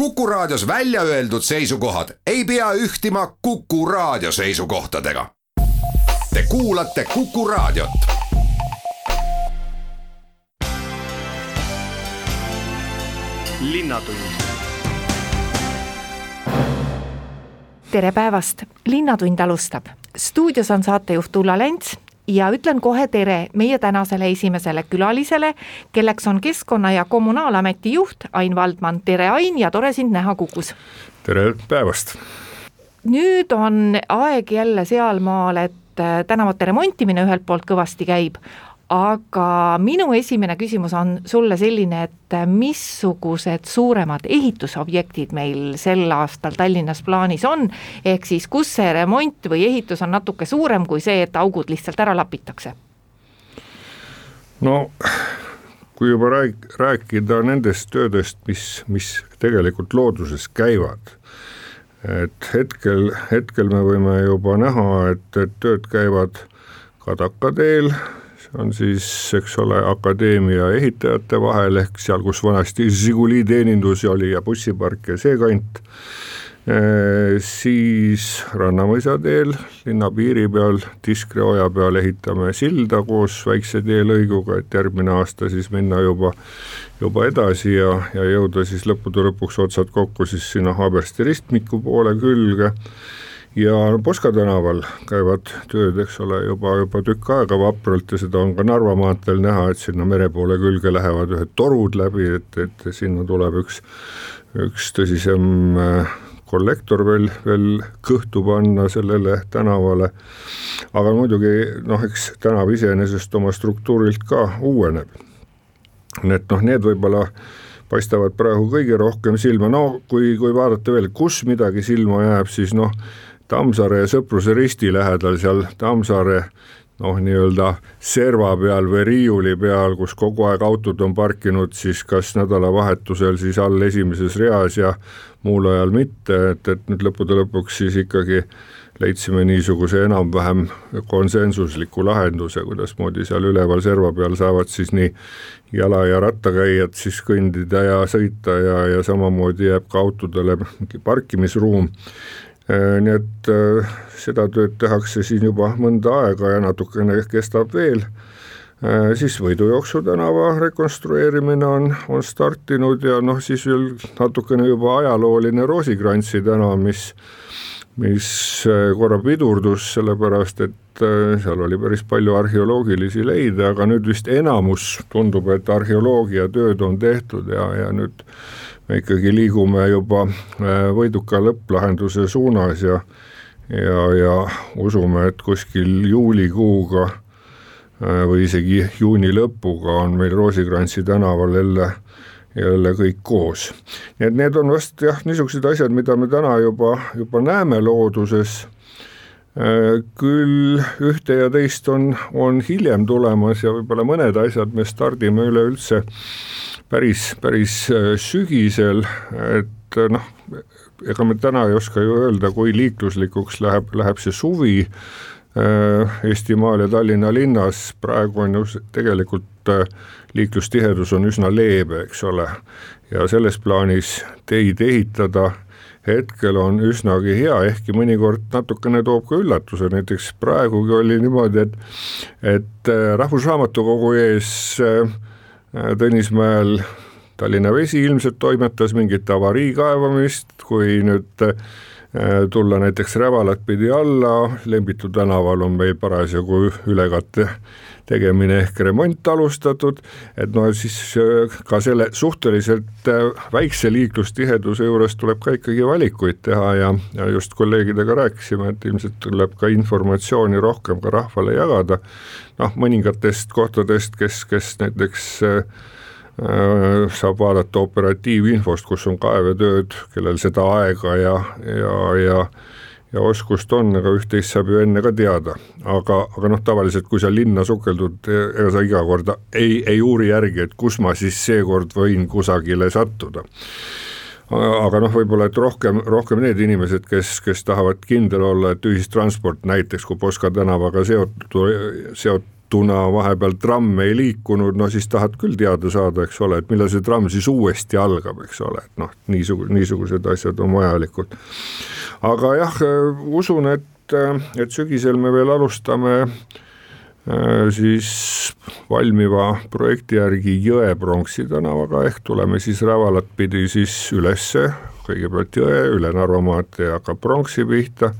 Kuku Raadios välja öeldud seisukohad ei pea ühtima Kuku Raadio seisukohtadega. Te kuulate Kuku Raadiot. tere päevast, Linnatund alustab. stuudios on saatejuht Ulla Lents ja ütlen kohe tere meie tänasele esimesele külalisele, kelleks on Keskkonna- ja Kommunaalameti juht Ain Valdman, tere Ain ja tore sind näha Kukus. tere päevast. nüüd on aeg jälle sealmaal, et äh, tänavate remontimine ühelt poolt kõvasti käib, aga minu esimene küsimus on sulle selline, et missugused suuremad ehitusobjektid meil sel aastal Tallinnas plaanis on, ehk siis kus see remont või ehitus on natuke suurem kui see, et augud lihtsalt ära lapitakse? no kui juba rääk-, rääkida nendest töödest, mis, mis tegelikult looduses käivad, et hetkel, hetkel me võime juba näha, et, et tööd käivad Kadaka teel, on siis, eks ole, akadeemia ehitajate vahel ehk seal, kus vanasti Žiguli teenindus oli ja bussipark ja see kant. siis Rannamõisa teel linna piiri peal Tiskre oja peal ehitame silda koos väikse teelõiguga, et järgmine aasta siis minna juba, juba edasi ja, ja jõuda siis lõppude lõpuks otsad kokku siis sinna Haabersti ristmiku poole külge ja Poska tänaval käivad tööd, eks ole, juba, juba tükk aega vapralt ja seda on ka Narva maanteel näha, et sinna mere poole külge lähevad ühed torud läbi, et, et sinna tuleb üks, üks tõsisem äh, kollektor veel, veel kõhtu panna sellele tänavale. aga muidugi noh, eks tänav iseenesest oma struktuurilt ka uueneb. nii et noh, need võib-olla paistavad praegu kõige rohkem silma, no kui, kui vaadata veel, kus midagi silma jääb, siis noh, Tammsaare ja Sõpruse risti lähedal seal Tammsaare noh, nii-öelda serva peal või riiuli peal, kus kogu aeg autod on parkinud siis kas nädalavahetusel siis all esimeses reas ja muul ajal mitte, et, et nüüd lõppude lõpuks siis ikkagi leidsime niisuguse enam-vähem konsensusliku lahenduse, kuidasmoodi seal üleval serva peal saavad siis nii jala- ja rattakäijad siis kõndida ja sõita ja, ja samamoodi jääb ka autodele mingi parkimisruum nii et äh, seda tööd tehakse siin juba mõnda aega ja natukene kestab veel, äh, siis Võidujooksu tänava rekonstrueerimine on, on startinud ja noh, siis veel natukene juba ajalooline Roosikrantsi tänav, mis mis korra pidurdus, sellepärast et seal oli päris palju arheoloogilisi leide, aga nüüd vist enamus tundub, et arheoloogiatööd on tehtud ja, ja nüüd me ikkagi liigume juba äh, võiduka lõpplahenduse suunas ja ja, ja usume, et kuskil juulikuuga äh, või isegi juuni lõpuga on meil Roosikrantsi tänaval jälle, jälle kõik koos. nii et need on vast jah, niisugused asjad, mida me täna juba, juba näeme looduses äh, küll ühte ja teist on, on hiljem tulemas ja võib-olla mõned asjad me stardime üleüldse päris, päris äh, sügisel, et äh, noh, ega me täna ei oska ju öelda, kui liikluslikuks läheb, läheb see suvi äh, Eestimaal ja Tallinna linnas, praegu on ju tegelikult liiklustihedus on üsna leebe, eks ole, ja selles plaanis teid ehitada hetkel on üsnagi hea, ehkki mõnikord natukene toob ka üllatuse, näiteks praegugi oli niimoodi, et et Rahvusraamatukogu ees äh, Tõnismäel Tallinna Vesi ilmselt toimetas mingit avarii kaevamist, kui nüüd äh, tulla näiteks Rävalat pidi alla, Lembitu tänaval on meil parasjagu ülekatte tegemine ehk remont alustatud, et noh, siis äh, ka selle suhteliselt väikse liiklustiheduse juures tuleb ka ikkagi valikuid teha ja, ja just kolleegidega rääkisime, et ilmselt tuleb ka informatsiooni rohkem ka rahvale jagada, noh, mõningatest kohtadest, kes, kes näiteks äh, saab vaadata operatiivinfost, kus on kaevetööd, kellel seda aega ja, ja, ja ja oskust on, aga üht-teist saab ju enne ka teada. aga, aga noh, tavaliselt kui sa linna sukeldud, ega sa iga kord ei, ei uuri järgi, et kus ma siis seekord võin kusagile sattuda aga noh, võib-olla et rohkem, rohkem need inimesed, kes, kes tahavad kindel olla, et ühistransport näiteks kui Poska tänavaga seotud, seot-, kuna vahepeal tramm ei liikunud, no siis tahad küll teada saada, eks ole, et millal see tramm siis uuesti algab, eks ole, et noh, niisugused, niisugused asjad on vajalikud. aga jah, usun, et, et sügisel me veel alustame äh, siis valmiva projekti järgi Jõe-Pronksi tänavaga, ehk tuleme siis Rävalat pidi siis ülesse, kõigepealt Jõe, üle Narva maantee hakkab Pronksi pihta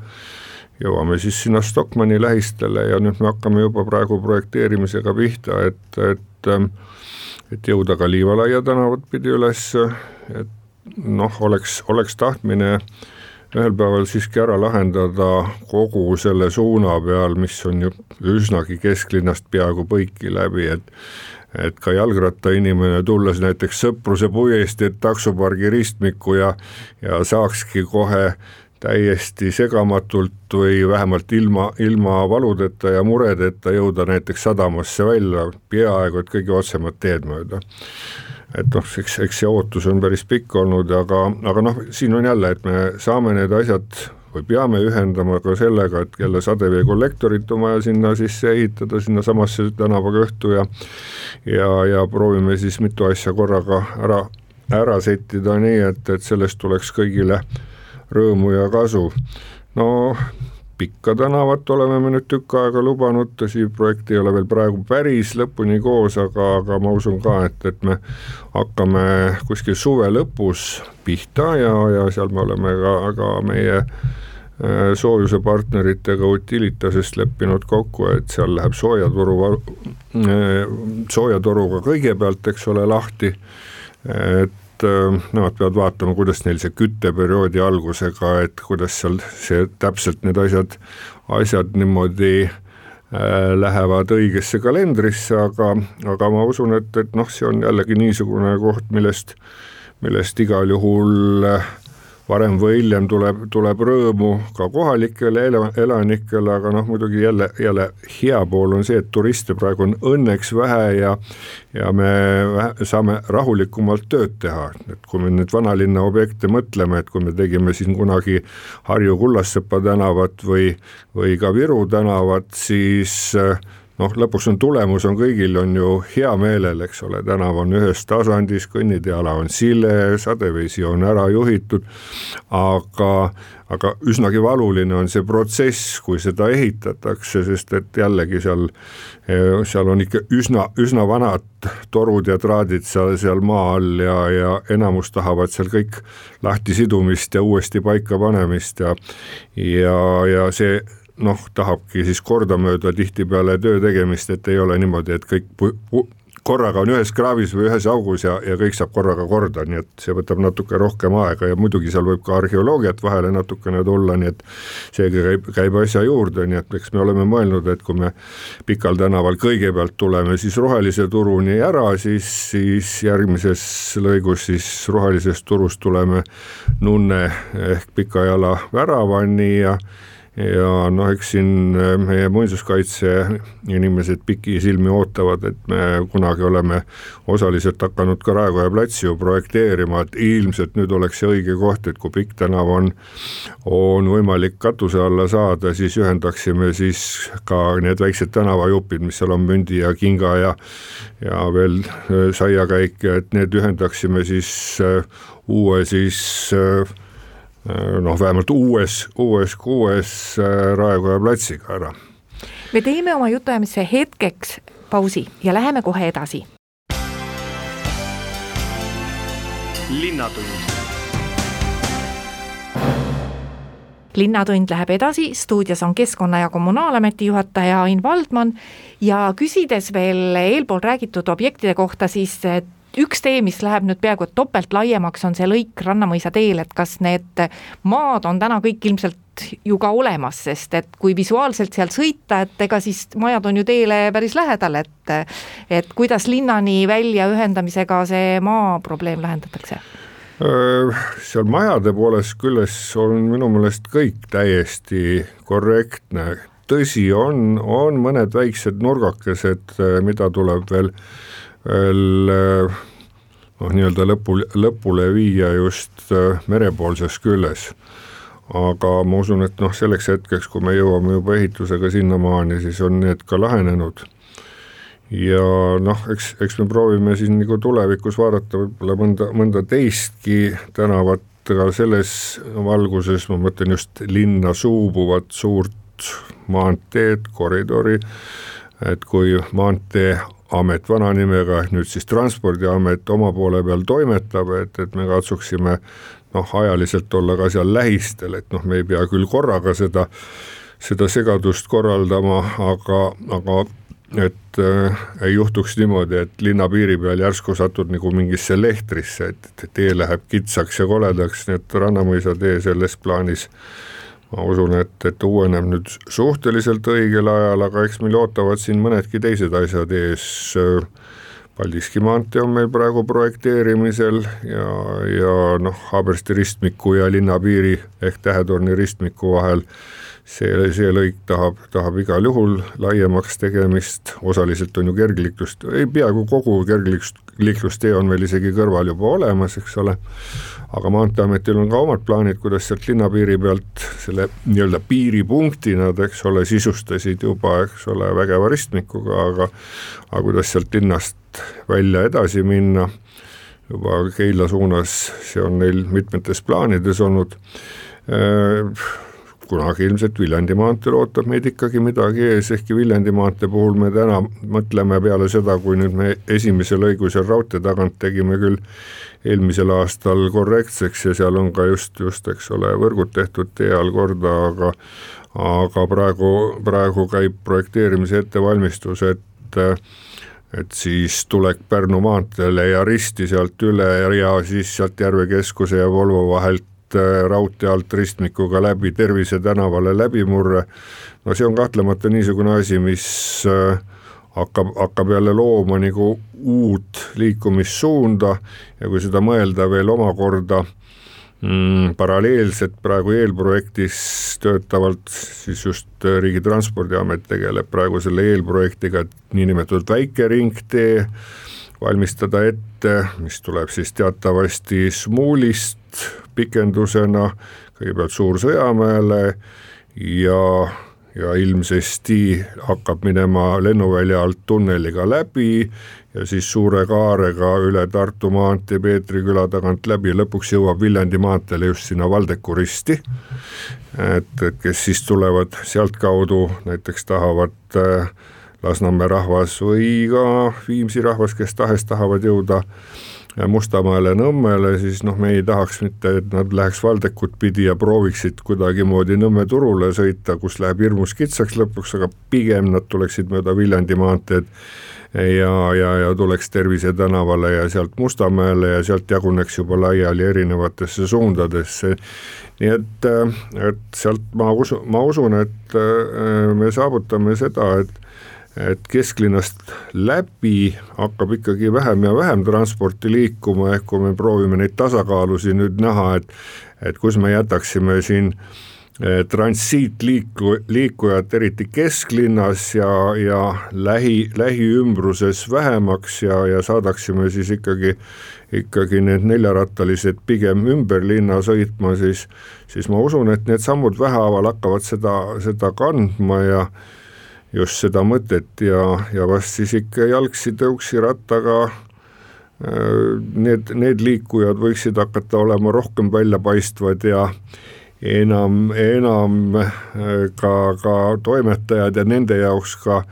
jõuame siis sinna Stockmanni lähistele ja nüüd me hakkame juba praegu projekteerimisega pihta, et, et ähm, et jõuda ka Liivalaia tänavat pidi üles, et noh, oleks, oleks tahtmine ühel päeval siiski ära lahendada kogu selle suuna peal, mis on ju üsnagi kesklinnast peaaegu põiki läbi, et et ka jalgrattainimene tulles näiteks Sõpruse puiesteed taksopargi ristmikku ja ja saakski kohe täiesti segamatult või vähemalt ilma, ilma valudeta ja muredeta jõuda näiteks sadamasse välja, peaaegu et kõige otsemat teed mööda. et noh, eks, eks see ootus on päris pikk olnud, aga, aga noh, siin on jälle, et me saame need asjad või peame ühendama ka sellega, et jälle sadeveekollektorit on vaja sinna sisse ehitada, sinnasamasse tänavakõhtu ja ja, ja proovime siis mitu asja korraga ära, ära settida nii, et, et sellest tuleks kõigile rõõmu ja kasu. no pikka tänavat oleme me nüüd tükk aega lubanud, tõsi, projekt ei ole veel praegu päris lõpuni koos, aga, aga ma usun ka, et, et me hakkame kuskil suve lõpus pihta ja, ja seal me oleme ka, ka meie äh, soojuse partneritega Utilitasest leppinud kokku, et seal läheb soojatoru, äh, soojatoruga kõigepealt, eks ole, lahti, et et äh, nemad peavad vaatama, kuidas neil see kütteperioodi algusega, et kuidas seal see täpselt need asjad, asjad niimoodi äh, lähevad õigesse kalendrisse, aga, aga ma usun, et, et noh, see on jällegi niisugune koht, millest, millest igal juhul äh, varem või hiljem tuleb, tuleb rõõmu ka kohalikele elanikele, aga noh, muidugi jälle, jälle hea pool on see, et turiste praegu on õnneks vähe ja ja me saame rahulikumalt tööd teha, et kui me nüüd vanalinna objekte mõtleme, et kui me tegime siin kunagi Harju Kullassepa tänavat või, või ka Viru tänavat, siis äh, noh, lõpuks on tulemus on kõigil on ju hea meelel, eks ole, tänav on ühes tasandis, kõnniteeala on sile, sadevesi on ära juhitud, aga aga üsnagi valuline on see protsess, kui seda ehitatakse, sest et jällegi seal, seal on ikka üsna, üsna vanad torud ja traadid seal, seal maa all ja, ja enamus tahavad seal kõik lahtisidumist ja uuesti paika panemist ja ja, ja see noh, tahabki siis kordamööda tihtipeale töö tegemist, et ei ole niimoodi, et kõik korraga on ühes kraavis või ühes augus ja, ja kõik saab korraga korda, nii et see võtab natuke rohkem aega ja muidugi seal võib ka arheoloogiat vahele natukene tulla, nii et seegi käib, käib asja juurde, nii et eks me oleme mõelnud, et kui me Pikal tänaval kõigepealt tuleme siis rohelise turuni ära, siis, siis järgmises lõigus siis rohelisest turust tuleme Nunne ehk Pikajala väravani ja ja noh, eks siin äh, meie muinsuskaitse inimesed pikisilmi ootavad, et me kunagi oleme osaliselt hakanud ka Raekoja platsi ju projekteerima, et ilmselt nüüd oleks see õige koht, et kui Pikk tänav on, on võimalik katuse alla saada, siis ühendaksime siis ka need väiksed tänavajupid, mis seal on, Mündi ja Kinga ja ja veel äh, Saiakäik et need ühendaksime siis äh, uue siis Äh, noh, vähemalt uues, uues, uues äh, Raekoja platsiga ära. me teeme oma jutuajamise hetkeks pausi ja läheme kohe edasi. linnatund linnatund läheb edasi, stuudios on Keskkonna- ja Kommunaalameti juhataja Ain Valdman ja küsides veel eelpool räägitud objektide kohta, siis üks tee, mis läheb nüüd peaaegu et topelt laiemaks, on see lõik Rannamõisa teel, et kas need maad on täna kõik ilmselt ju ka olemas, sest et kui visuaalselt seal sõita, et ega siis majad on ju teele päris lähedal, et et kuidas linnani välja ühendamisega see maaprobleem lahendatakse? seal majade poolest küljes on minu meelest kõik täiesti korrektne, tõsi, on, on mõned väiksed nurgakesed, mida tuleb veel veel noh, nii-öelda lõpu, lõpule viia just äh, merepoolses küljes. aga ma usun, et noh, selleks hetkeks, kui me jõuame juba ehitusega sinnamaani, siis on need ka lahenenud ja noh, eks, eks me proovime siis nagu tulevikus vaadata võib-olla mõnda, mõnda teistki tänavat ka selles valguses, ma mõtlen just linna suubuvat suurt maanteed, koridori, et kui maanteeamet vana nimega nüüd siis Transpordiamet oma poole peal toimetab, et, et me katsuksime noh, ajaliselt olla ka seal lähistel, et noh, me ei pea küll korraga seda, seda segadust korraldama, aga, aga et äh, ei juhtuks niimoodi, et linna piiri peal järsku satud nagu mingisse lehtrisse, et, tee läheb kitsaks ja koledaks, nii et Rannamõisa tee selles plaanis ma usun, et, et uueneb nüüd suhteliselt õigel ajal, aga eks meil ootavad siin mõnedki teised asjad ees. Paldiski maantee on meil praegu projekteerimisel ja, ja noh, Haabersti ristmiku ja linna piiri ehk Tähetorni ristmiku vahel see, see lõik tahab, tahab igal juhul laiemaks tegemist, osaliselt on ju kergliiklust, ei peaaegu kogu kergliiklustee on meil isegi kõrval juba olemas, eks ole, aga Maanteeametil on ka omad plaanid, kuidas sealt linnapiiri pealt selle nii-öelda piiripunkti nad, eks ole, sisustasid juba, eks ole, vägeva ristmikuga, aga aga kuidas sealt linnast välja edasi minna, juba Keila suunas, see on neil mitmetes plaanides olnud. Äh, kunagi ilmselt Viljandi maanteel ootab meid ikkagi midagi ees, ehkki Viljandi maantee puhul me täna mõtleme peale seda, kui nüüd me esimese lõigu seal raudtee tagant tegime küll eelmisel aastal korrektseks ja seal on ka just, just eks ole, võrgud tehtud tee all korda, aga aga praegu, praegu käib projekteerimise ettevalmistus, et et siis tulek Pärnu maanteele ja risti sealt üle ja siis sealt Järve keskuse ja Volvo vahelt raudtee alt ristmikuga läbi Tervise tänavale läbimurre. no see on kahtlemata niisugune asi, mis äh, hakkab, hakkab jälle looma nagu uut liikumissuunda ja kui seda mõelda veel omakorda mm, paralleelselt praegu eelprojektis töötavalt, siis just Riigi Transpordiamet tegeleb praegu selle eelprojektiga, et niinimetatud väikeringtee valmistada ette, mis tuleb siis teatavasti Smuulist pikendusena kõigepealt Suur-Sõjamäele ja, ja ilmsesti hakkab minema lennuvälja alt tunneliga läbi ja siis suure kaarega üle Tartu maantee Peetri küla tagant läbi, lõpuks jõuab Viljandi maanteele just sinna Valdeku risti. et, et kes siis tulevad sealtkaudu, näiteks tahavad äh, Lasnamäe rahvas või ka Viimsi rahvas, kes tahes tahavad jõuda Mustamaale, Nõmmele, siis noh, me ei tahaks mitte, et nad läheks Valdekut pidi ja prooviksid kuidagimoodi Nõmme turule sõita, kus läheb hirmus kitsaks lõpuks, aga pigem nad tuleksid mööda Viljandi maanteed ja, ja, ja tuleks Tervise tänavale ja sealt Mustamäele ja sealt jaguneks juba laiali erinevatesse suundadesse. nii et, et sealt ma usun, ma usun, et äh, me saavutame seda, et et kesklinnast läbi hakkab ikkagi vähem ja vähem transporti liikuma, ehk kui me proovime neid tasakaalusid nüüd näha, et et kus me jätaksime siin eh, transiitliiku, liikujat eriti kesklinnas ja, ja lähi, lähiümbruses vähemaks ja, ja saadaksime siis ikkagi, ikkagi need neljarattalised pigem ümber linna sõitma, siis, siis ma usun, et need sammud vähehaaval hakkavad seda, seda kandma ja just seda mõtet ja, ja vast siis ikka jalgsi, tõuksi, rattaga äh, need, need liikujad võiksid hakata olema rohkem väljapaistvad ja enam, enam äh, ka, ka toimetajad ja nende jaoks ka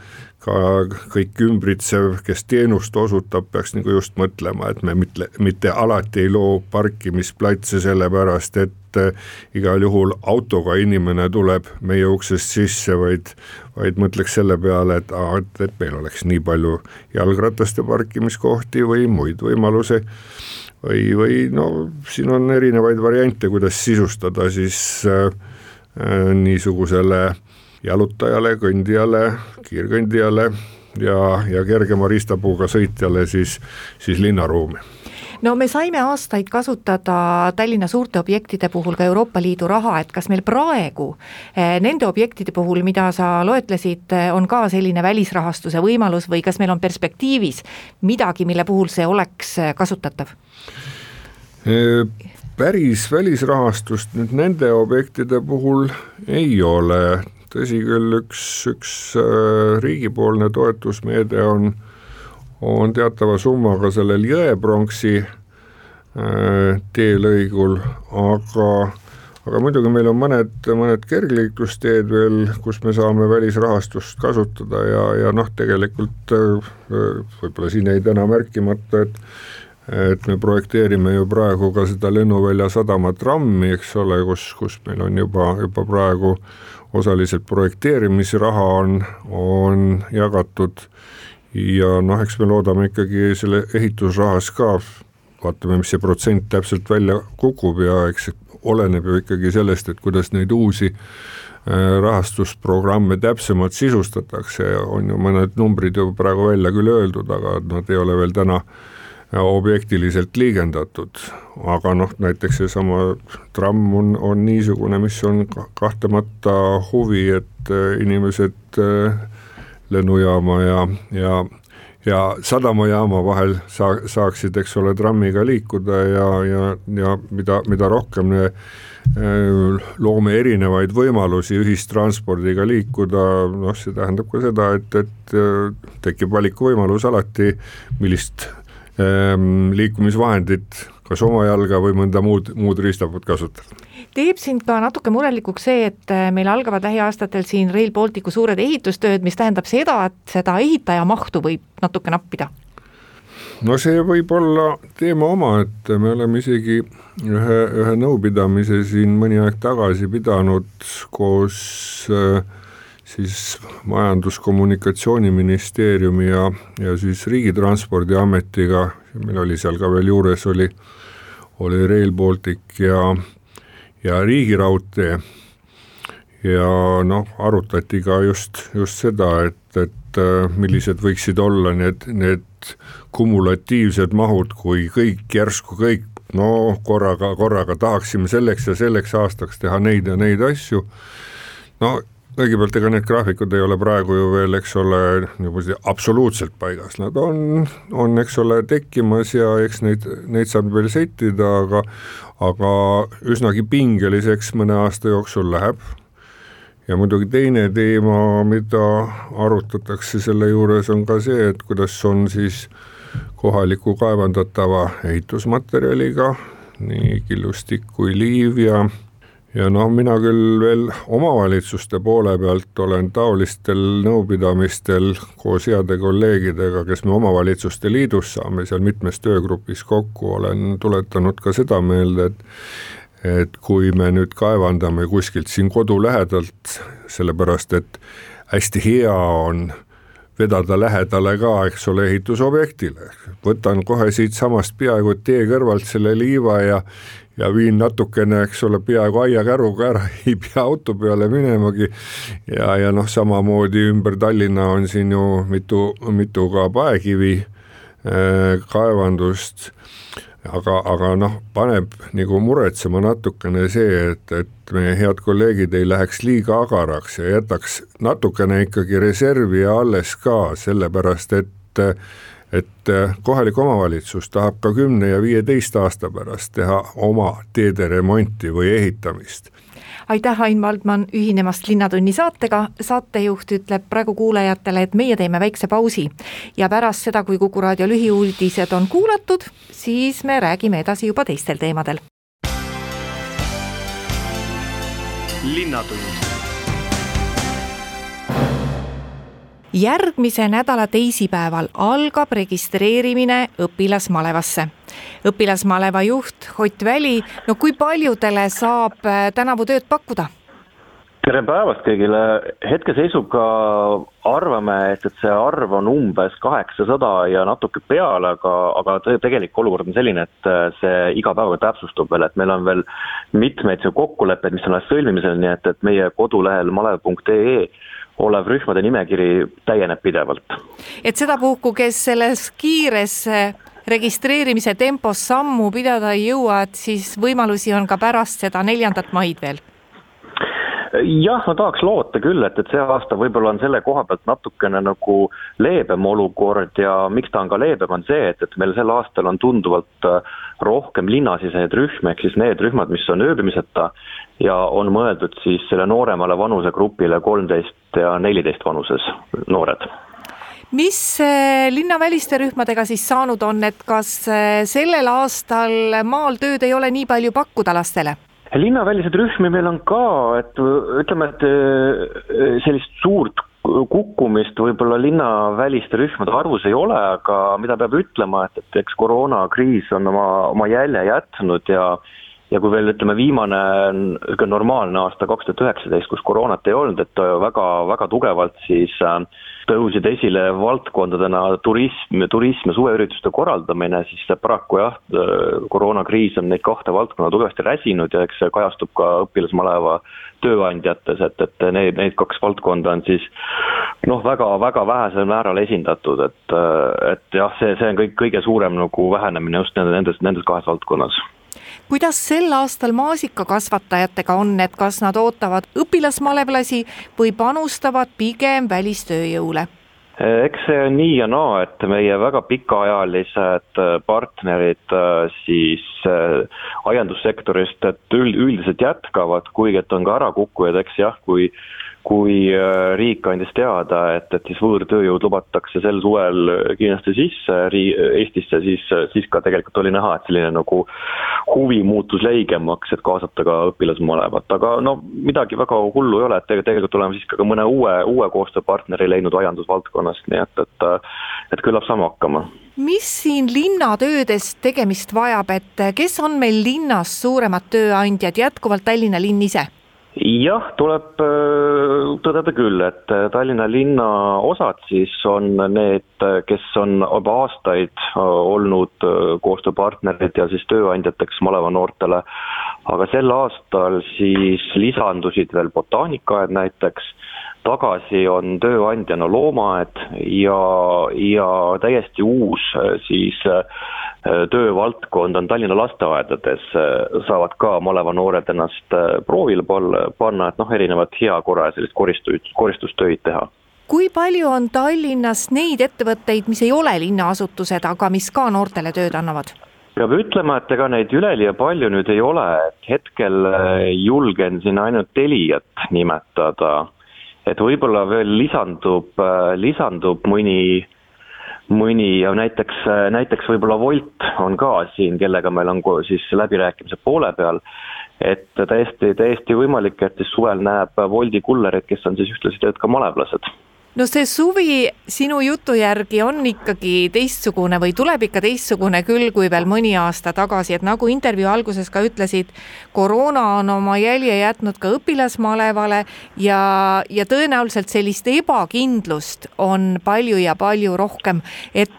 ka kõik ümbritsev, kes teenust osutab, peaks nagu just mõtlema, et me mitte, mitte alati ei loo parkimisplatse sellepärast, et äh, igal juhul autoga inimene tuleb meie uksest sisse, vaid vaid mõtleks selle peale, et aa, et, et meil oleks nii palju jalgrataste parkimiskohti või muid võimalusi. Või, või no siin on erinevaid variante, kuidas sisustada siis äh, äh, niisugusele jalutajale, kõndijale, kiirkõndijale ja, ja kergema riistapuuga sõitjale siis, siis linnaruumi no me saime aastaid kasutada Tallinna suurte objektide puhul ka Euroopa Liidu raha, et kas meil praegu eh, nende objektide puhul, mida sa loetlesid, eh, on ka selline välisrahastuse võimalus või kas meil on perspektiivis midagi, mille puhul see oleks eh, kasutatav? päris välisrahastust nüüd nende objektide puhul ei ole, tõsi küll, üks, üks riigipoolne toetusmeede on äh, on teatava summaga sellel Jõepronksi äh, teelõigul, aga aga muidugi meil on mõned, mõned kergliiklusteed veel, kus me saame välisrahastust kasutada ja, ja noh, tegelikult äh, võib-olla siin jäi täna märkimata, et et me projekteerime ju praegu ka seda lennuvälja sadama trammi, eks ole, kus, kus meil on juba, juba praegu osaliselt projekteerimisraha on, on jagatud. Ja noh, eks me loodame ikkagi selle ehitusrahas ka, vaatame, mis see protsent täpselt välja kukub ja eks oleneb ju ikkagi sellest, et kuidas neid uusi äh, rahastusprogramme täpsemalt sisustatakse, on ju mõned numbrid ju praegu välja küll öeldud, aga nad ei ole veel täna äh, objektiliselt liigendatud, aga noh, näiteks seesama tramm on, on niisugune, mis on kahtlemata huvi, et äh, inimesed lennujaama ja, ja ja sadamajaama vahel saa-, saaksid, eks ole, trammiga liikuda ja, ja, ja mida, mida rohkem me äh, loome erinevaid võimalusi ühistranspordiga liikuda, noh, see tähendab ka seda, et, et äh, tekib valikuvõimalus alati, millist liikumisvahendit kas oma jalga või mõnda muud, muud riistaput kasutada. teeb sind ka natuke murelikuks see, et äh, meil algavad lähiaastatel siin Rail Balticu suured ehitustööd, mis tähendab seda, et seda ehitajamahtu võib natuke nappida? no see võib olla teema omaette, me oleme isegi ühe, ühe nõupidamise siin mõni aeg tagasi pidanud koos äh, siis Majandus-Kommunikatsiooniministeeriumi ja, ja siis Riigitranspordiametiga, meil oli seal ka veel juures, oli oli Rail Baltic ja, ja Riigiraudtee. ja noh, arutati ka just, just seda, et, et äh, millised võiksid olla need, need kumulatiivsed mahud, kui kõik järsku kõik no korraga, korraga tahaksime selleks ja selleks aastaks teha neid ja neid asju. no kõigepealt ega need graafikud ei ole praegu ju veel, eks ole, niimoodi absoluutselt paigas, nad on, on, eks ole, tekkimas ja eks neid, neid saab veel settida, aga aga üsnagi pingeliseks mõne aasta jooksul läheb. ja muidugi teine teema, mida arutatakse selle juures, on ka see, et kuidas on siis kohaliku kaevandatava ehitusmaterjaliga, nii killustik kui liiv ja ja noh, mina küll veel omavalitsuste poole pealt olen taolistel nõupidamistel koos heade kolleegidega, kes me omavalitsuste liidus saame seal mitmes töögrupis kokku, olen tuletanud ka seda meelde, et et kui me nüüd kaevandame kuskilt siin kodu lähedalt, sellepärast et hästi hea on vedada lähedale ka, eks ole, ehitusobjektile. võtan kohe siitsamast peaaegu tee kõrvalt selle liiva ja ja viin natukene, eks ole, peaaegu aiakäruga ära, ei pea auto peale minemagi. ja, ja noh, samamoodi ümber Tallinna on siin ju mitu, mitu ka paekivi äh, kaevandust. aga, aga noh, paneb nagu muretsema natukene see, et, et meie head kolleegid ei läheks liiga agaraks ja jätaks natukene ikkagi reservi alles ka, sellepärast et et äh, kohalik omavalitsus tahab ka kümne ja viieteist aasta pärast teha oma teede remonti või ehitamist. Aitäh, Ain Valdman, ühinemast Linnatunni saatega, saatejuht ütleb praegu kuulajatele, et meie teeme väikse pausi. Ja pärast seda, kui Kuku raadio lühiuudised on kuulatud, siis me räägime edasi juba teistel teemadel. linnatund järgmise nädala teisipäeval algab registreerimine õpilasmalevasse. õpilasmaleva juht Ott Väli, no kui paljudele saab äh, tänavu tööd pakkuda? tere päevast kõigile, hetkeseisuga arvame, et, et see arv on umbes kaheksasada ja natuke peale, aga, aga tegelik olukord on selline, et äh, see iga päevaga täpsustub veel, et meil on veel mitmeid kokkuleppeid, mis on alles sõlmimisel, nii et, et meie kodulehel malev.ee olev rühmade nimekiri täieneb pidevalt. et sedapuhku, kes selles kiires registreerimise tempos sammu pidada ei jõua, et siis võimalusi on ka pärast seda neljandat maid veel jah, ma tahaks loota küll, et, et see aasta võib-olla on selle koha pealt natukene nagu leebem olukord ja miks ta on ka leebem, on see, et, et meil sel aastal on tunduvalt äh, rohkem linnasiseseid rühmi, ehk siis need rühmad, mis on ööbimiseta ja on mõeldud siis selle nooremale vanusegrupile kolmteist ja neliteist vanuses noored mis linnaväliste rühmadega siis saanud on, et kas sellel aastal maal tööd ei ole nii palju pakkuda lastele? linnaväliseid rühmi meil on ka, et ütleme, et sellist suurt kukkumist võib-olla linnaväliste rühmade arvus ei ole, aga mida peab ütlema, et, et eks koroonakriis on oma, oma jälje jätnud ja ja kui veel ütleme, viimane niisugune normaalne aasta kaks tuhat üheksateist, kus koroonat ei olnud, et väga, väga tugevalt siis äh, tõusid esile valdkondadena turism, turism ja suveürituste korraldamine, siis paraku jah, koroonakriis on neid kahte valdkonda tugevasti räsinud ja eks see kajastub ka õpilasmaleva tööandjates, et, et need, need kaks valdkonda on siis noh, väga, väga vähesel määral esindatud, et, et jah, see, see on kõik kõige suurem nagu vähenemine just nendes, nendes kahes valdkonnas kuidas sel aastal maasikakasvatajatega on, et kas nad ootavad õpilasmalevlasi või panustavad pigem välistööjõule? eks see on nii ja naa, et meie väga pikaajalised partnerid äh, siis aiandussektorist, et üld, üldiselt jätkavad, kuigi et on ka ärakukkujaid, eks jah, kui kui äh, riik andis teada, et, et siis võõrtööjõud lubatakse sel suvel kindlasti sisse rii-, Eestisse, siis, siis ka tegelikult oli näha, et selline nagu huvi muutus leigemaks, et kaasata ka õpilasmalevat, aga no midagi väga hullu ei ole, et tegelikult oleme siis ka mõne uue, uue koostööpartneri leidnud aiandusvaldkonnast, nii et, et et küllap saame hakkama mis siin linnatöödes tegemist vajab, et kes on meil linnas suuremad tööandjad, jätkuvalt Tallinna linn ise? Jah, tuleb äh, tõdeda küll, et äh, Tallinna linna osad siis on need, äh, kes on juba aastaid olnud koostööpartnerid ja siis tööandjateks maleva noortele, aga sel aastal siis lisandusid veel botaanikaaed näiteks, tagasi on tööandjana loomaaed ja, ja täiesti uus siis äh, Äh, töövaldkond on Tallinna lasteaedades, äh, saavad ka maleva noored ennast äh, proovile panna, et noh, erinevat heakorra ja sellist koristuid, koristustöid teha kui palju on Tallinnas neid ettevõtteid, mis ei ole linnaasutused, aga mis ka noortele tööd annavad? peab ütlema, et ega neid üleliia palju nüüd ei ole, et hetkel julgen siin ainult Teliat nimetada. Et võib-olla veel lisandub, lisandub mõni mõni ja näiteks, näiteks võib-olla Wolt on ka siin, kellega meil on siis läbirääkimised poole peal, et täiesti, täiesti võimalik, et siis suvel näeb Woldi kullerid, kes on siis ühtlasi tööd ka malevlased no see suvi sinu jutu järgi on ikkagi teistsugune või tuleb ikka teistsugune küll, kui veel mõni aasta tagasi, et nagu intervjuu alguses ka ütlesid, koroona on oma jälje jätnud ka õpilasmalevale ja, ja tõenäoliselt sellist ebakindlust on palju ja palju rohkem, et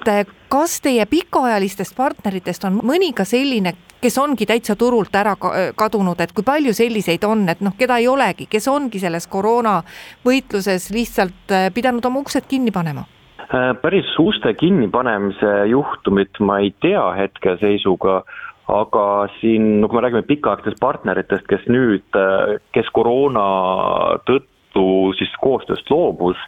kas teie pikaajalistest partneritest on mõni ka selline, kes ongi täitsa turult ära kadunud, et kui palju selliseid on, et noh, keda ei olegi, kes ongi selles koroona võitluses lihtsalt äh, pidanud oma uksed kinni panema? Äh, päris uste kinnipanemise juhtumit ma ei tea hetkeseisuga, aga siin, no kui me räägime pikaaegsetest partneritest, kes nüüd, äh, kes koroona tõttu siis koostööst loobus,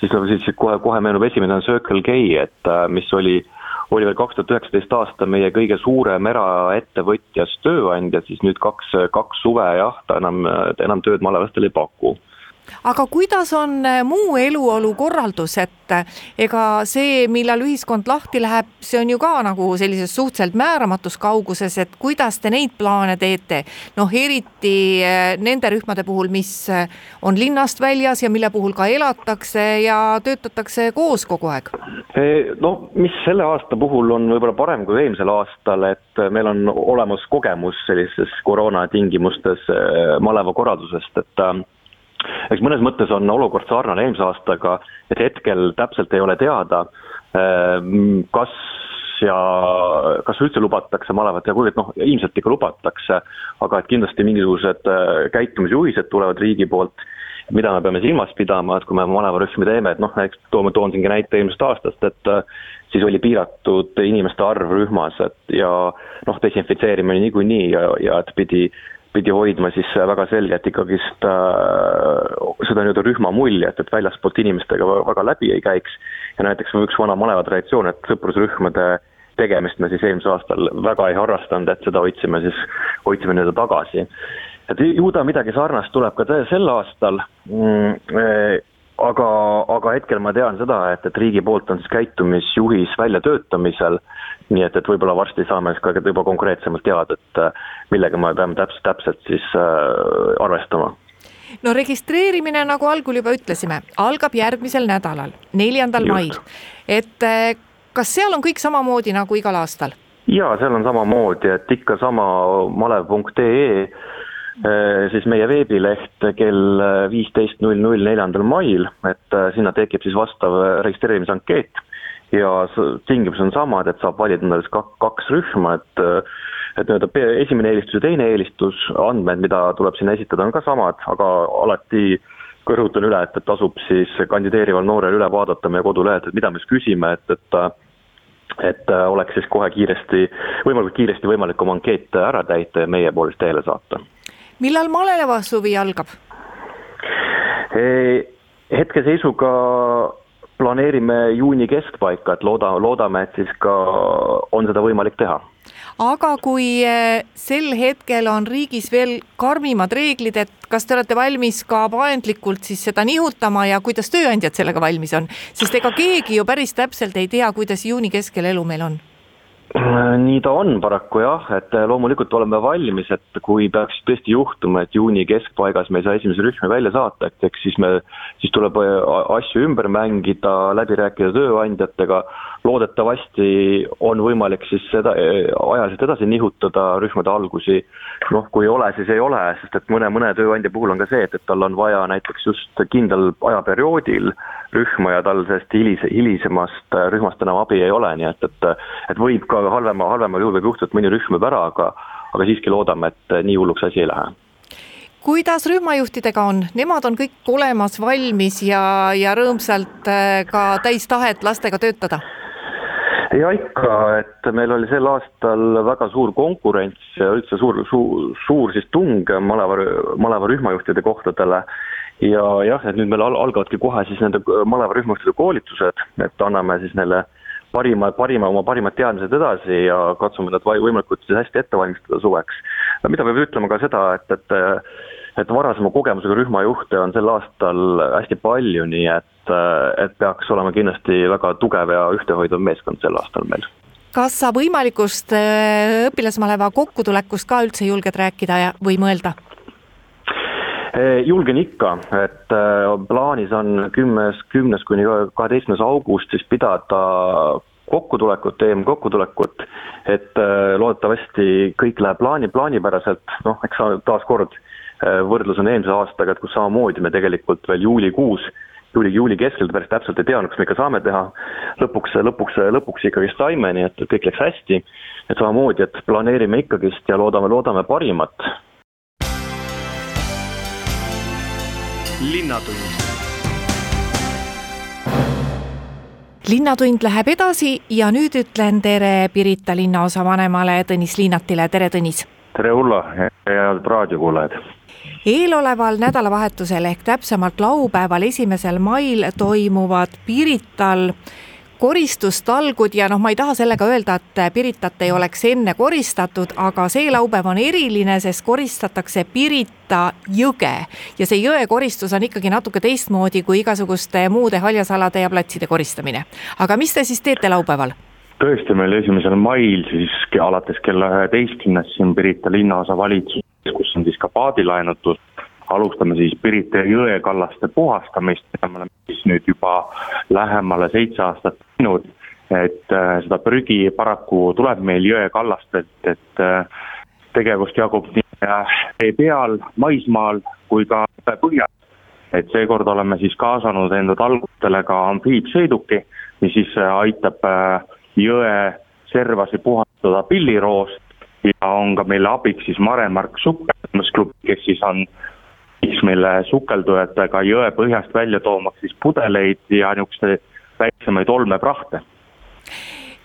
siis, siis kohe, kohe meenub esimene on Circle K, et mis oli oli veel kaks tuhat üheksateist aasta meie kõige suurem eraettevõtjas tööandja, siis nüüd kaks, kaks suve jah, ta enam, enam tööd malevastel ei paku aga kuidas on äh, muu eluolu korraldus, et äh, ega see, millal ühiskond lahti läheb, see on ju ka nagu sellises suhteliselt määramatus kauguses, et kuidas te neid plaane teete? noh, eriti äh, nende rühmade puhul, mis on linnast väljas ja mille puhul ka elatakse ja töötatakse koos kogu aeg. no mis selle aasta puhul on võib-olla parem kui eelmisel aastal, et meil on olemas kogemus sellises koroona tingimustes maleva korraldusest, et eks mõnes mõttes on olukord sarnane eelmise aastaga, et hetkel täpselt ei ole teada, ehm, kas ja kas üldse lubatakse malevat ja kuivõrd noh, ilmselt ikka lubatakse, aga et kindlasti mingisugused äh, käitumisjuhised tulevad riigi poolt, mida me peame silmas pidama, et kui me malevarühmi teeme, et noh, näiteks toome, toon siingi näite eelmisest aastast, et äh, siis oli piiratud inimeste arv rühmas, et ja noh, desinfitseerimine niikuinii ja, ja et pidi pidi hoidma siis väga selgelt ikkagist äh, seda nii-öelda rühma muljet, et väljaspoolt inimestega väga läbi ei käiks. ja näiteks üks vana maleva traditsioon, et sõprusrühmade tegemist me siis eelmisel aastal väga ei harrastanud, et seda hoidsime siis, hoidsime nii-öelda tagasi. et ju ta midagi sarnast tuleb ka sel aastal mm,. aga, aga hetkel ma tean seda, et, et riigi poolt on siis käitumisjuhis väljatöötamisel, nii et, et võib-olla varsti saame siis ka juba konkreetsemalt teada, et millega me peame täpselt, täpselt siis äh, arvestama no registreerimine, nagu algul juba ütlesime, algab järgmisel nädalal, neljandal mail. et äh, kas seal on kõik samamoodi nagu igal aastal? jaa, seal on samamoodi, et ikka sama malev.ee Äh, siis meie veebileht kell viisteist null null neljandal mail, et äh, sinna tekib siis vastav registreerimisankeet ja tingimus on samad, et saab valida siis kaks rühma, et et nii-öelda esimene eelistus ja teine eelistus, andmed, mida tuleb sinna esitada, on ka samad, aga alati rõhutan üle, et, et tasub siis kandideerival noorel üle vaadata meie kodulehelt, et mida me siis küsime, et, et et oleks siis kohe kiiresti, võimalikult kiiresti võimalik oma ankeet ära täita ja meie poole siis teele saata millal maleva suvi algab? hetkeseisuga planeerime juuni keskpaika, et looda, loodame, et siis ka on seda võimalik teha. aga kui eh, sel hetkel on riigis veel karmimad reeglid, et kas te olete valmis ka paindlikult siis seda nihutama ja kuidas tööandjad sellega valmis on, sest ega keegi ju päris täpselt ei tea, kuidas juuni keskel elu meil on nii ta on paraku jah, et äh, loomulikult oleme valmis, et kui peaks tõesti juhtuma, et juuni keskpaigas me ei saa esimesi rühmi välja saata, et eks siis me, siis tuleb äh, asju ümber mängida, läbi rääkida tööandjatega, loodetavasti on võimalik siis seda ajaliselt edasi nihutada rühmade algusi, noh, kui ei ole, siis ei ole, sest et mõne, mõne tööandja puhul on ka see, et, et tal on vaja näiteks just kindlal ajaperioodil rühma ja tal sellest hilise, hilisemast rühmast enam abi ei ole, nii et, et et võib ka halvema, halvemal juhul võib juhtuda, et mõni rühm jääb ära, aga aga siiski loodame, et nii hulluks asi ei lähe. Kuidas rühmajuhtidega on, nemad on kõik olemas, valmis ja, ja rõõmsalt ka täis tahet lastega töötada? Ja ikka, et meil oli sel aastal väga suur konkurents ja üldse suur, suur, suur siis tung maleva, maleva rühmajuhtide kohtadele ja jah, et nüüd meil algavadki kohe siis nende maleva rühmajuhtide koolitused, et anname siis neile parima, parima, oma parimad teadmised edasi ja katsume nad võimalikult siis hästi ette valmistada suveks. mida peab ütlema ka seda, et, et et varasema kogemusega rühmajuhte on sel aastal hästi palju, nii et, et peaks olema kindlasti väga tugev ja ühtehoidev meeskond sel aastal meil kas sa võimalikust äh, õpilasmaleva kokkutulekust ka üldse julged rääkida ja, või mõelda? Äh, julgen ikka, et äh, plaanis on kümnes, kümnes kuni kaheteistkümnes august siis pidada kokkutulekut, EM kokkutulekut, et loodetavasti kõik läheb plaani, plaanipäraselt, noh, eks taaskord Äh, võrdlus on eelmise aastaga, et kus samamoodi me tegelikult veel juulikuus, juuli, juuli keskel päris täpselt ei teadnud, kas me ikka saame teha. lõpuks, lõpuks, lõpuks ikkagi saime, nii et kõik läks hästi. et samamoodi, et planeerime ikkagist ja loodame, loodame parimat. linnatund linnatund läheb edasi ja nüüd ütlen tere Pirita linnaosavanemale Tõnis Liinatile, tere Tõnis! tere Ulla, head raadiokuulajad! Eeloleval nädalavahetusel ehk täpsemalt laupäeval, esimesel mail toimuvad Pirital koristustalgud ja noh, ma ei taha sellega öelda, et Piritat ei oleks enne koristatud, aga see laupäev on eriline, sest koristatakse Pirita jõge ja see jõe koristus on ikkagi natuke teistmoodi kui igasuguste muude haljasalade ja platside koristamine. aga mis te siis teete laupäeval? Tõesti, meil esimesel mail siis alates kella üheteistkümnest siin Pirita linnaosa valitsus kus on siis ka paadilaenutus, alustame siis Pirita jõe kallaste puhastamist, mida me oleme siis nüüd juba lähemale seitse aastat teinud, et äh, seda prügi paraku tuleb meil jõe kallastelt, et äh, tegevust jagub nii äh, vee peal, maismaal kui ka põhjas. et seekord oleme siis kaasanud enda talgutele ka amfiibsõiduki, mis siis aitab jõe servasi puhastada pilliroost ja on ka meile abiks siis Mare-Mark sukeldumisklubi, kes siis on siis meile sukeldujatega jõe põhjast välja toomaks siis pudeleid ja niisuguseid väiksemaid olmeprahte.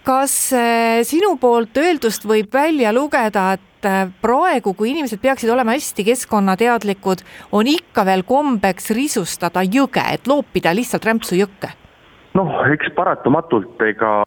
kas äh, sinu poolt öeldust võib välja lugeda, et äh, praegu, kui inimesed peaksid olema hästi keskkonnateadlikud, on ikka veel kombeks risustada jõge, et loopida lihtsalt rämpsu jõkke? Noh, eks paratamatult, ega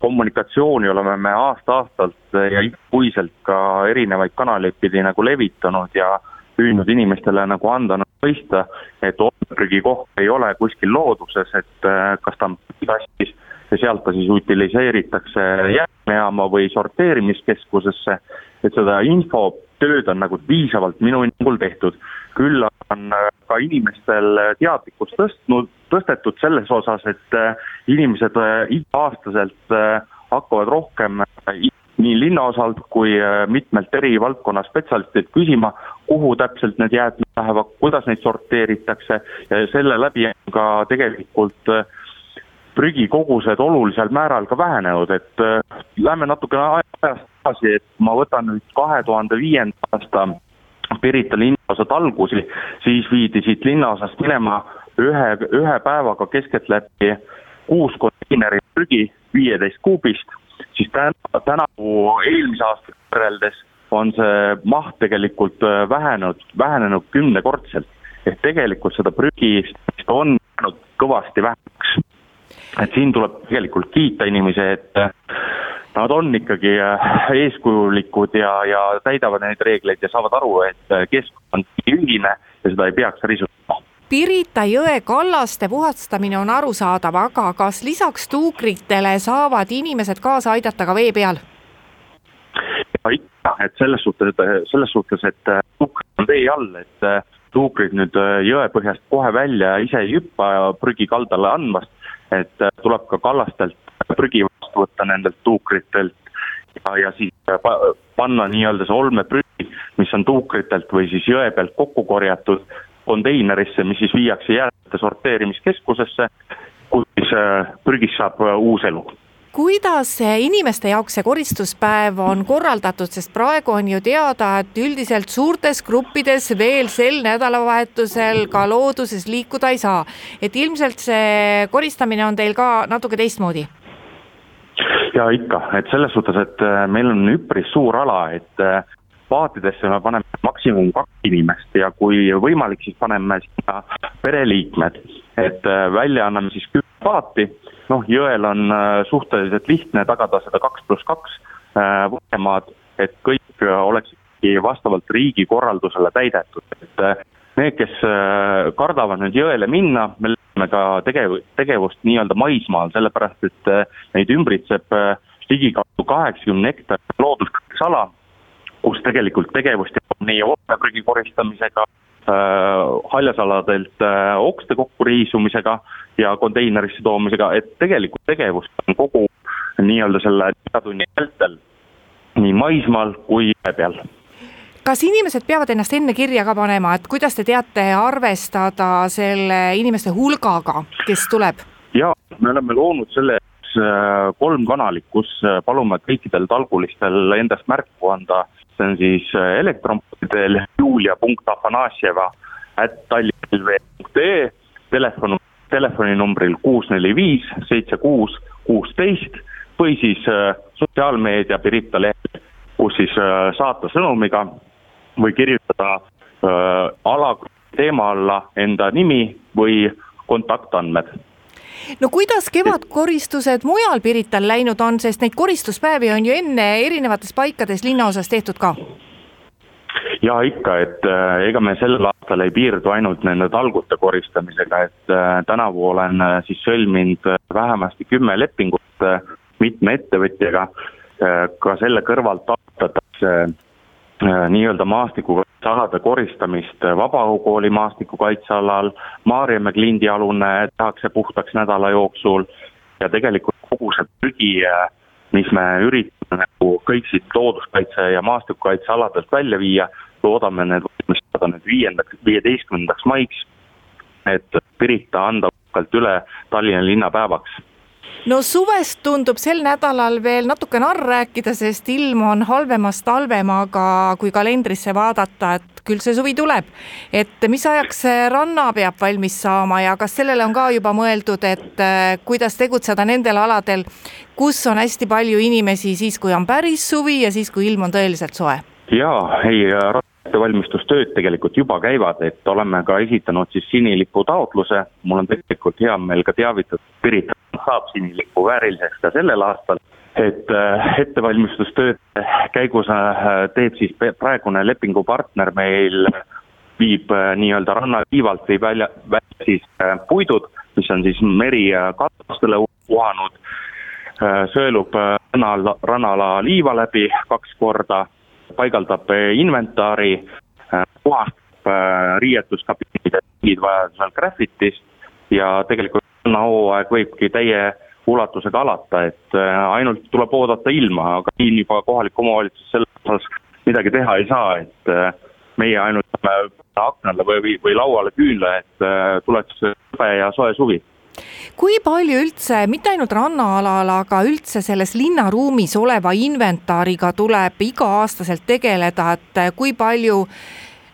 kommunikatsiooni oleme me aasta-aastalt ja igakuiselt ka erinevaid kanaleid pidi nagu levitanud ja püüdnud inimestele nagu anda nagu mõista, et on prügikoht ei ole kuskil looduses, et kas ta on kastis ja sealt ta siis utiliseeritakse jäätmejaama või sorteerimiskeskusesse, et seda infotööd on nagu piisavalt minu hinnangul tehtud. küll on ka inimestel teadlikkust tõstnud, tõstetud selles osas, et inimesed iga-aastaselt hakkavad rohkem nii linnaosalt kui mitmelt eri valdkonna spetsialistilt küsima, kuhu täpselt need jäätmed lähevad, kuidas neid sorteeritakse. Ja selle läbi on ka tegelikult äh, prügikogused olulisel määral ka vähenenud, et äh, lähme natukene ajas tagasi, et ma võtan nüüd kahe tuhande viienda aasta Pirita linnaosa talgusi, siis viidi siit linnaosast minema ühe, ühe päevaga keskeltläbi kuus konteinerit prügi viieteist kuubist, siis täna, tänavu eelmise aastaga võrreldes on see maht tegelikult äh, vähenenud, vähenenud kümnekordselt. ehk tegelikult seda prügi on kõvasti vähemaks et siin tuleb tegelikult kiita inimesi, et äh, nad on ikkagi äh, eeskujulikud ja, ja täidavad neid reegleid ja saavad aru, et keskkond on ühine ja seda ei peaks risutama. Pirita jõe kallaste puhastamine on arusaadav, aga kas lisaks tuukritele saavad inimesed kaasa aidata ka vee peal? ikka, et selles suhtes, selles suhtes, et tuukrid on vee all, et tuukrid nüüd jõepõhjast kohe välja ise ei hüppa prügi kaldale andmast, et äh, tuleb ka kallastelt prügi vastu võtta nendelt tuukritelt ja, ja siis äh, panna nii-öelda see olmeprügi, mis on tuukritelt või siis jõe pealt kokku korjatud konteinerisse, mis siis viiakse jäätmete sorteerimiskeskusesse, kus siis äh, prügist saab uus elu kuidas inimeste jaoks see koristuspäev on korraldatud, sest praegu on ju teada, et üldiselt suurtes gruppides veel sel nädalavahetusel ka looduses liikuda ei saa. et ilmselt see koristamine on teil ka natuke teistmoodi? ja ikka, et selles suhtes, et äh, meil on üpris suur ala, et äh, paatidesse me paneme maksimum kaks inimest ja kui võimalik, siis paneme sinna pereliikmed, et äh, välja anname siis kümme paati. Noh, jõel on äh, suhteliselt lihtne tagada seda kaks pluss kaks äh, vahemaad, et kõik oleks ikkagi vastavalt riigi korraldusele täidetud, et need, kes kardavad nüüd jõele minna, me leiame ka tegev-, tegevust nii-öelda maismaal, sellepärast et neid ümbritseb ligikaudu kaheksakümne hektari looduskaitseala, kus tegelikult tegevust jääb nii oomeprügi koristamisega, haljasaladelt okste kokkuriisumisega ja konteinerisse toomisega, et tegelikult tegevust on kogu nii-öelda selle tunni vältel nii maismaal kui jää peal kas inimesed peavad ennast enne kirja ka panema, et kuidas te teate arvestada selle inimeste hulgaga, kes tuleb? jaa, me oleme loonud selle äh, kolm kanalit, kus äh, palume kõikidel talgulistel endast märku anda, see on siis äh, elektronpoodidel julia.afanasjeva at tallinna.ee, telefon telefoninumbril kuus neli viis seitse kuus kuusteist või siis äh, sotsiaalmeedia Pirita leht, kus siis äh, saata sõnumiga või kirjutada äh, ala teema alla enda nimi või kontaktandmed no kuidas kevadkoristused mujal Pirital läinud on, sest neid koristuspäevi on ju enne erinevates paikades linnaosas tehtud ka? ja ikka, et äh, ega me sel aastal ei piirdu ainult nende talgute koristamisega, et äh, tänavu olen äh, siis sõlminud vähemasti kümme lepingut mitme ettevõtjaga. ka selle kõrvalt arutatakse nii-öelda maastikukaitsealade koristamist Vabaõhukooli maastikukaitsealal, Maarjamäe klindialune tehakse puhtaks nädala jooksul. Ja tegelikult kogu see prügi, mis me üritame nagu kõik siit looduskaitse ja maastikukaitsealadelt välja viia, loodame need valmis saada nüüd viiendaks, viieteistkümnendaks maiks, et Pirita anda uhkelt üle Tallinna linnapäevaks no suvest tundub sel nädalal veel natuke narr rääkida, sest ilm on halvemast halvem, aga kui kalendrisse vaadata, et küll see suvi tuleb. et mis ajaks ranna peab valmis saama ja kas sellele on ka juba mõeldud, et äh, kuidas tegutseda nendel aladel, kus on hästi palju inimesi siis, kui on päris suvi ja siis, kui ilm on tõeliselt soe? Jaa, ei ettevalmistustööd tegelikult juba käivad, et oleme ka esitanud siis sinilipu taotluse, mul on tegelikult hea meel ka teavitada, Pirita saab sinilipu vääriliseks ka sellel aastal, et äh, ettevalmistustööd käigus äh, teeb siis praegune lepingupartner meil viib nii-öelda rannaliivalt viib välja, välja siis puidud, mis on siis meri katustele puhanud, sõelub rannal, rannala liiva läbi kaks korda, paigaldab inventari, puhastab riietuskabiinid, vajadusel graffitist ja tegelikult rannahooaeg võibki täie ulatusega alata, et ainult tuleb oodata ilma, aga siin juba kohalik omavalitsus selles osas midagi teha ei saa, et meie ainult aknale või, või, lauale küünla, et tuleks hõbe ja soe suvi kui palju üldse, mitte ainult rannaalal, aga üldse selles linnaruumis oleva inventariga tuleb iga-aastaselt tegeleda, et kui palju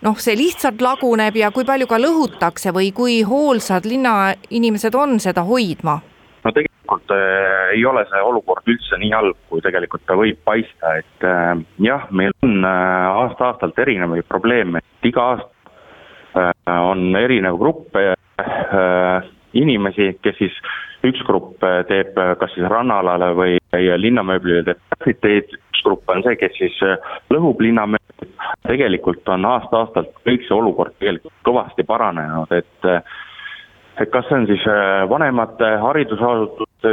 noh, see lihtsalt laguneb ja kui palju ka lõhutakse või kui hoolsad linnainimesed on seda hoidma? no tegelikult äh, ei ole see olukord üldse nii halb, kui tegelikult ta võib paista, et äh, jah, meil on äh, aasta-aastalt erinevaid probleeme, et iga aasta äh, on erinev grupp äh, inimesi, kes siis üks grupp äh, teeb äh, kas siis rannaalale või linnamööblile teeb graffiteed, üks grupp on see, kes siis äh, lõhub linnamööblit, tegelikult on aasta-aastalt kõik see olukord tegelikult kõvasti paranenud, et et kas see on siis äh, vanemate haridusasutuste,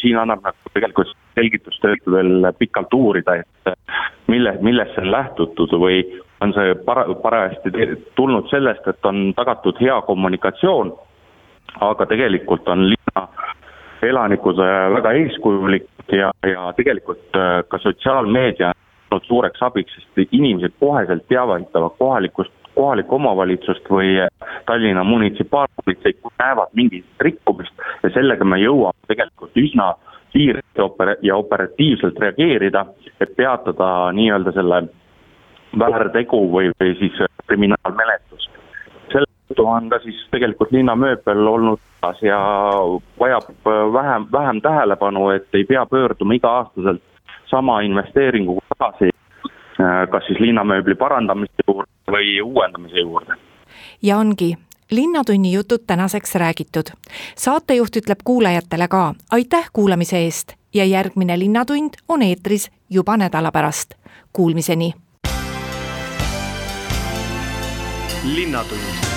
siin annab nagu tegelikult selgitustööd veel pikalt uurida, et äh, mille, millest see on lähtutud või on see para-, parajasti tulnud sellest, et on tagatud hea kommunikatsioon, aga tegelikult on linna elanikud äh, väga eeskujulikud ja, ja tegelikult ka sotsiaalmeedia on olnud suureks abiks, sest inimesed koheselt teavitavad kohalikust kohalikku omavalitsust või Tallinna munitsipaalpolitseid, kui näevad mingit rikkumist ja sellega me jõuame tegelikult üsna kiiresti oper- ja operatiivselt reageerida, et peatada nii-öelda selle väärtegu või, või siis kriminaalmenetlus. Tõttu on ka siis tegelikult linnamööbel olnud ja vajab vähem, vähem tähelepanu, et ei pea pöörduma iga-aastaselt sama investeeringuga tagasi Äh, kas siis linnamööbli parandamise juurde või uuendamise juurde. ja ongi linnatunni jutud tänaseks räägitud. saatejuht ütleb kuulajatele ka aitäh kuulamise eest ja järgmine Linnatund on eetris juba nädala pärast. Kuulmiseni. linnatund